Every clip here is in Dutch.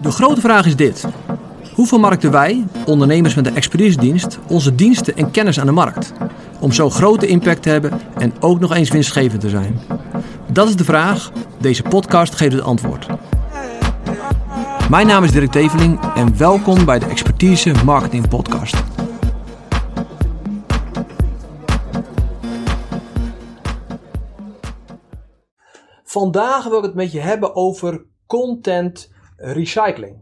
De grote vraag is dit. Hoe vermarkten wij, ondernemers met een expertisedienst, onze diensten en kennis aan de markt? Om zo grote impact te hebben en ook nog eens winstgevend te zijn. Dat is de vraag. Deze podcast geeft het antwoord. Mijn naam is Dirk Teveling en welkom bij de Expertise Marketing Podcast. Vandaag wil ik het met je hebben over content recycling.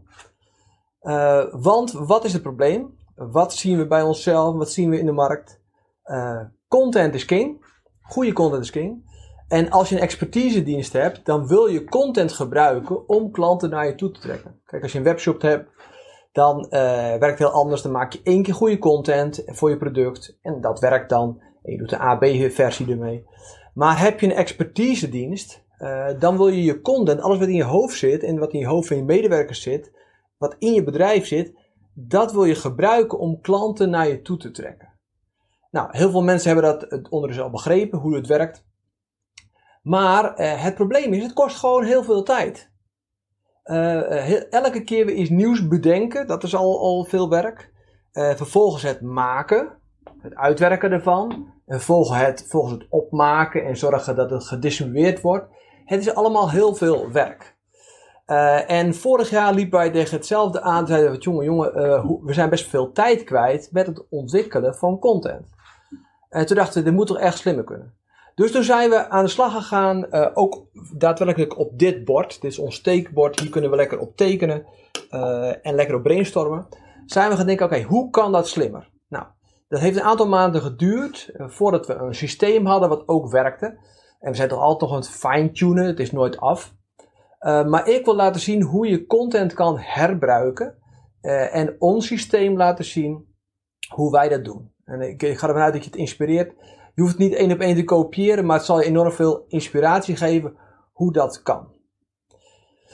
Uh, want wat is het probleem? Wat zien we bij onszelf? Wat zien we in de markt? Uh, content is king. Goede content is king. En als je een expertise-dienst hebt, dan wil je content gebruiken om klanten naar je toe te trekken. Kijk, als je een webshop hebt, dan uh, werkt het heel anders. Dan maak je één keer goede content voor je product. En dat werkt dan. En je doet een AB-versie ermee. Maar heb je een expertise-dienst, uh, dan wil je je content, alles wat in je hoofd zit en wat in je hoofd van je medewerkers zit, wat in je bedrijf zit, dat wil je gebruiken om klanten naar je toe te trekken. Nou, heel veel mensen hebben dat ondertussen al begrepen, hoe het werkt. Maar uh, het probleem is, het kost gewoon heel veel tijd. Uh, elke keer weer iets nieuws bedenken, dat is al, al veel werk. Vervolgens het maken, het uitwerken ervan. En vervolgens het, vervolgens het opmaken en zorgen dat het gedistribueerd wordt. Het is allemaal heel veel werk. Uh, en vorig jaar liep wij tegen hetzelfde aan. Zeiden we, jongen, jongen, uh, we zijn best veel tijd kwijt met het ontwikkelen van content. En toen dachten we, dit moet toch echt slimmer kunnen. Dus toen zijn we aan de slag gegaan, uh, ook daadwerkelijk op dit bord. Dit is ons tekenbord, hier kunnen we lekker op tekenen en lekker op brainstormen. Zijn we gaan denken, oké, hoe kan dat slimmer? Nou, dat heeft een aantal maanden geduurd voordat we een systeem hadden wat ook werkte. En we zijn toch altijd nog aan het fine-tunen, het is nooit af. Uh, maar ik wil laten zien hoe je content kan herbruiken. Uh, en ons systeem laten zien hoe wij dat doen. En ik, ga ervan uit dat je het inspireert. Je hoeft het niet één op één te kopiëren, maar het zal je enorm veel inspiratie geven hoe dat kan.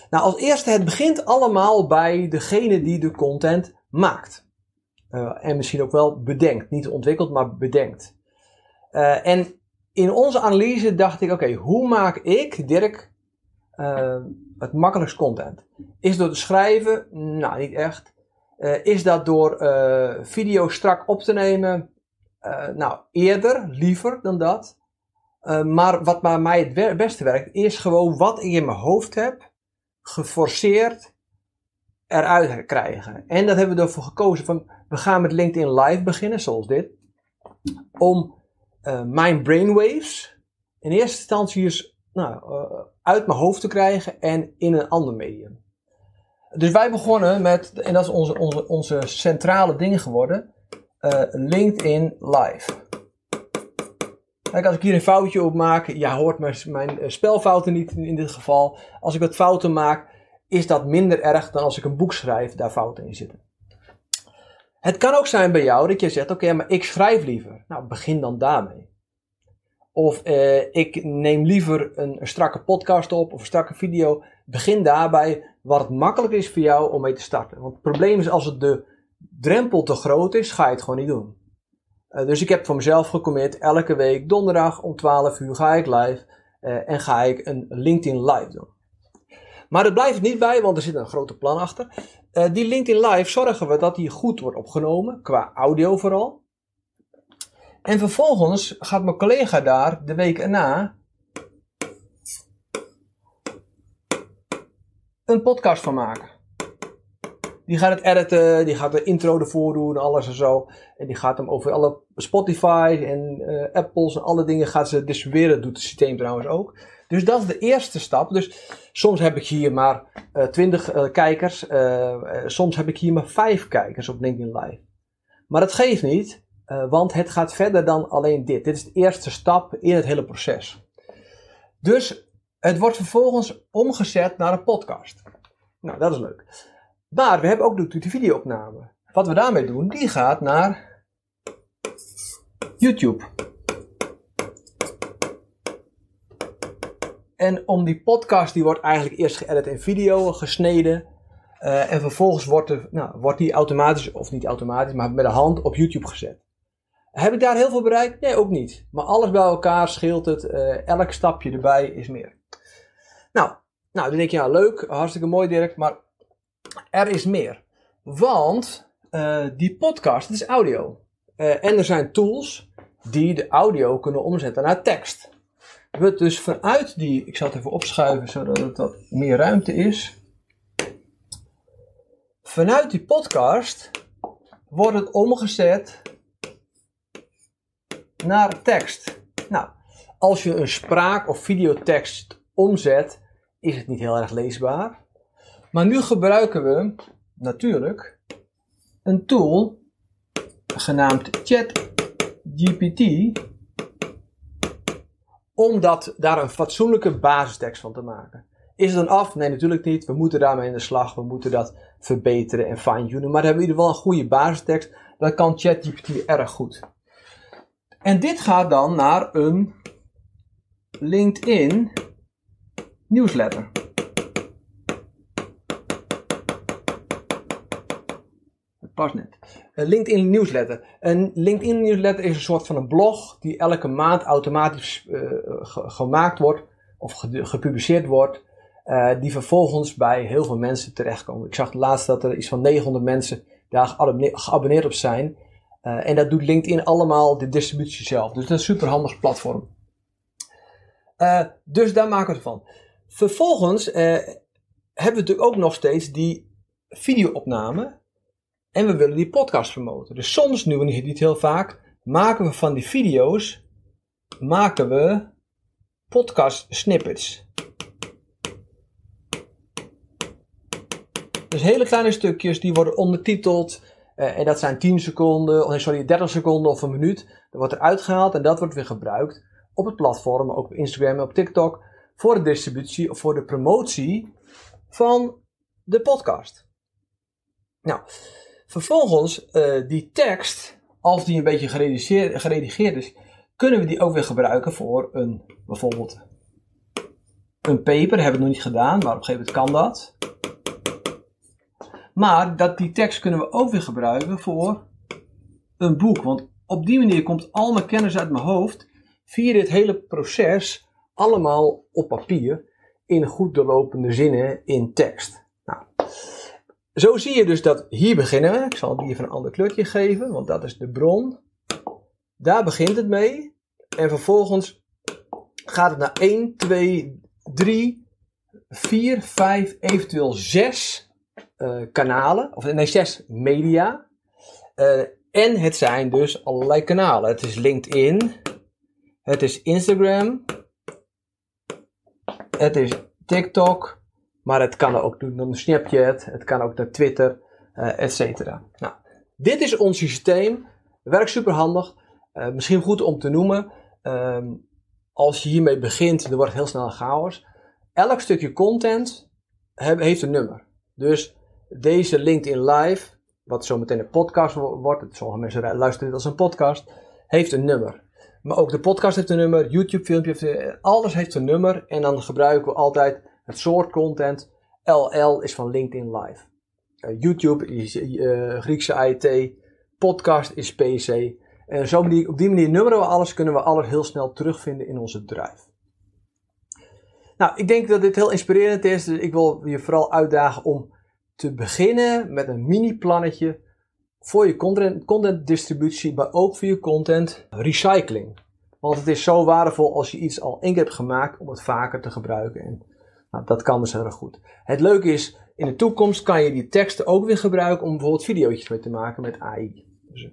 Nou, als eerste, het begint allemaal bij degene die de content maakt. Uh, en misschien ook wel bedenkt. Niet ontwikkelt, maar bedenkt. en in onze analyse dacht ik, oké, hoe maak ik, Dirk, uh, het makkelijkst content? Is door te schrijven? Nou, niet echt. Uh, is dat door uh, video strak op te nemen? nou, eerder, liever dan dat. maar wat bij mij het beste werkt, is gewoon wat ik in mijn hoofd heb, geforceerd eruit krijgen. En dat hebben we ervoor gekozen van, we gaan met LinkedIn Live beginnen, zoals dit. Om uh, mijn brainwaves in eerste instantie eens nou, uh, uit mijn hoofd te krijgen en in een ander medium. Dus wij begonnen met, en dat is onze, onze, onze centrale ding geworden, uh, LinkedIn Live. Kijk, als ik hier een foutje op maak, ja, hoort mijn, mijn spelfouten niet in dit geval. Als ik wat fouten maak, is dat minder erg dan als ik een boek schrijf, daar fouten in zitten. Het kan ook zijn bij jou dat je zegt: Oké, maar ik schrijf liever. Nou, begin dan daarmee. Of eh, ik neem liever een, strakke podcast op of een strakke video. Begin daarbij wat het makkelijk is voor jou om mee te starten. Want het probleem is als het de drempel te groot is, ga je het gewoon niet doen. Uh, dus ik heb voor mezelf gecommit, elke week donderdag om 12 uur ga ik live uh, en ga ik een LinkedIn live doen. Maar het blijft niet bij, want er zit een grote plan achter. Uh, die LinkedIn Live zorgen we dat die goed wordt opgenomen, qua audio vooral. En vervolgens gaat mijn collega daar de week erna een podcast van maken. Die gaat het editen, die gaat de intro ervoor doen, alles en zo. En die gaat hem over alle Spotify en uh, Apples en alle dingen gaat ze distribueren. Dat doet het systeem trouwens ook. Dus dat is de eerste stap. Dus soms heb ik hier maar uh, 20 uh, kijkers. Uh, soms heb ik hier maar 5 kijkers op LinkedIn Live. Maar dat geeft niet, want het gaat verder dan alleen dit. Dit is de eerste stap in het hele proces. Dus het wordt vervolgens omgezet naar een podcast. Nou, dat is leuk. Maar we hebben ook natuurlijk de videoopname. Wat we daarmee doen, die gaat naar YouTube. En om die podcast, die wordt eigenlijk eerst geëdit in video, gesneden. Uh, en vervolgens wordt, de, nou, wordt die automatisch, of niet automatisch, maar met de hand op YouTube gezet. Heb ik daar heel veel bereikt? Nee, ook niet. Maar alles bij elkaar scheelt het. Uh, elk stapje erbij is meer. Nou, Nou, dan denk je, ja, leuk, hartstikke mooi Dirk, maar er is meer. Want uh, die podcast, het is audio. En er zijn tools die de audio kunnen omzetten naar tekst. We dus vanuit die, ik zal het even opschuiven zodat het wat meer ruimte is. Vanuit die podcast wordt het omgezet naar tekst. Nou, als je een spraak- of videotekst omzet, is het niet heel erg leesbaar. Maar nu gebruiken we natuurlijk een tool genaamd ChatGPT om dat, daar een fatsoenlijke basistekst van te maken. Is het dan af? Nee, natuurlijk niet. We moeten daarmee in de slag. We moeten dat verbeteren en fine-tunen. Maar dan hebben we in ieder geval een goede basistekst. Dat kan ChatGPT erg goed. En dit gaat dan naar een LinkedIn nieuwsletter. Het past net. Een LinkedIn nieuwsletter. Een LinkedIn nieuwsletter is een soort van een blog die elke maand automatisch uh, gemaakt wordt of gepubliceerd wordt. Uh, die vervolgens bij heel veel mensen terechtkomen. Ik zag laatst dat er iets van 900 mensen daar geabonneerd op zijn. En dat doet LinkedIn allemaal de distributie zelf. Dus dat is een super handig platform. Dus daar maken we het van. Vervolgens hebben we natuurlijk ook nog steeds die videoopname. En we willen die podcast promoten. Dus soms, nu niet heel vaak, maken we van die video's maken we podcast snippets. Dus hele kleine stukjes die worden ondertiteld. Uh, en dat zijn 10 seconden, sorry, 30 seconden of een minuut. Dat wordt eruit gehaald en dat wordt weer gebruikt op het platform, ook op Instagram en op TikTok, voor de distributie of voor de promotie van de podcast. Nou, vervolgens uh, die tekst, als die een beetje geredigeerd is, kunnen we die ook weer gebruiken voor een, bijvoorbeeld een paper. hebben we nog niet gedaan, maar op een gegeven moment kan dat. Maar dat, die tekst kunnen we ook weer gebruiken voor een boek. Want op die manier komt al mijn kennis uit mijn hoofd via dit hele proces allemaal op papier in goed doorlopende zinnen in tekst. Zo zie je dus dat hier beginnen we. Ik zal die even een ander kleurtje geven, want dat is de bron. Daar begint het mee. En vervolgens gaat het naar 1, 2, 3, 4, 5, eventueel 6 uh, kanalen, of nee, 6 media. Uh, en het zijn dus allerlei kanalen. Het is LinkedIn, het is Instagram, het is TikTok, maar het kan ook naar Snapchat, het kan ook naar Twitter, uh, et cetera. Nou, dit is ons systeem, werkt super handig. Uh, misschien goed om te noemen, uh, als je hiermee begint, dan wordt het heel snel een chaos. Elk stukje content heeft een nummer. Dus deze LinkedIn Live, wat zometeen een podcast wordt, sommige mensen luisteren dit als een podcast, heeft een nummer. Maar ook de podcast heeft een nummer, YouTube filmpje heeft alles heeft een nummer. En dan gebruiken we altijd het soort content. LL is van LinkedIn Live. Uh, YouTube is uh, Griekse IT. Podcast is PC. En zo op die manier nummeren we alles, kunnen we alles heel snel terugvinden in onze drive. Nou, ik denk dat dit heel inspirerend is. Dus ik wil je vooral uitdagen om te beginnen met een mini-plannetje voor je content, content distributie, maar ook voor je content recycling. Want het is zo waardevol als je iets al één keer hebt gemaakt om het vaker te gebruiken. En nou, dat kan dus heel erg goed. Het leuke is, in de toekomst kan je die teksten ook weer gebruiken om bijvoorbeeld video's mee te maken met AI. Dus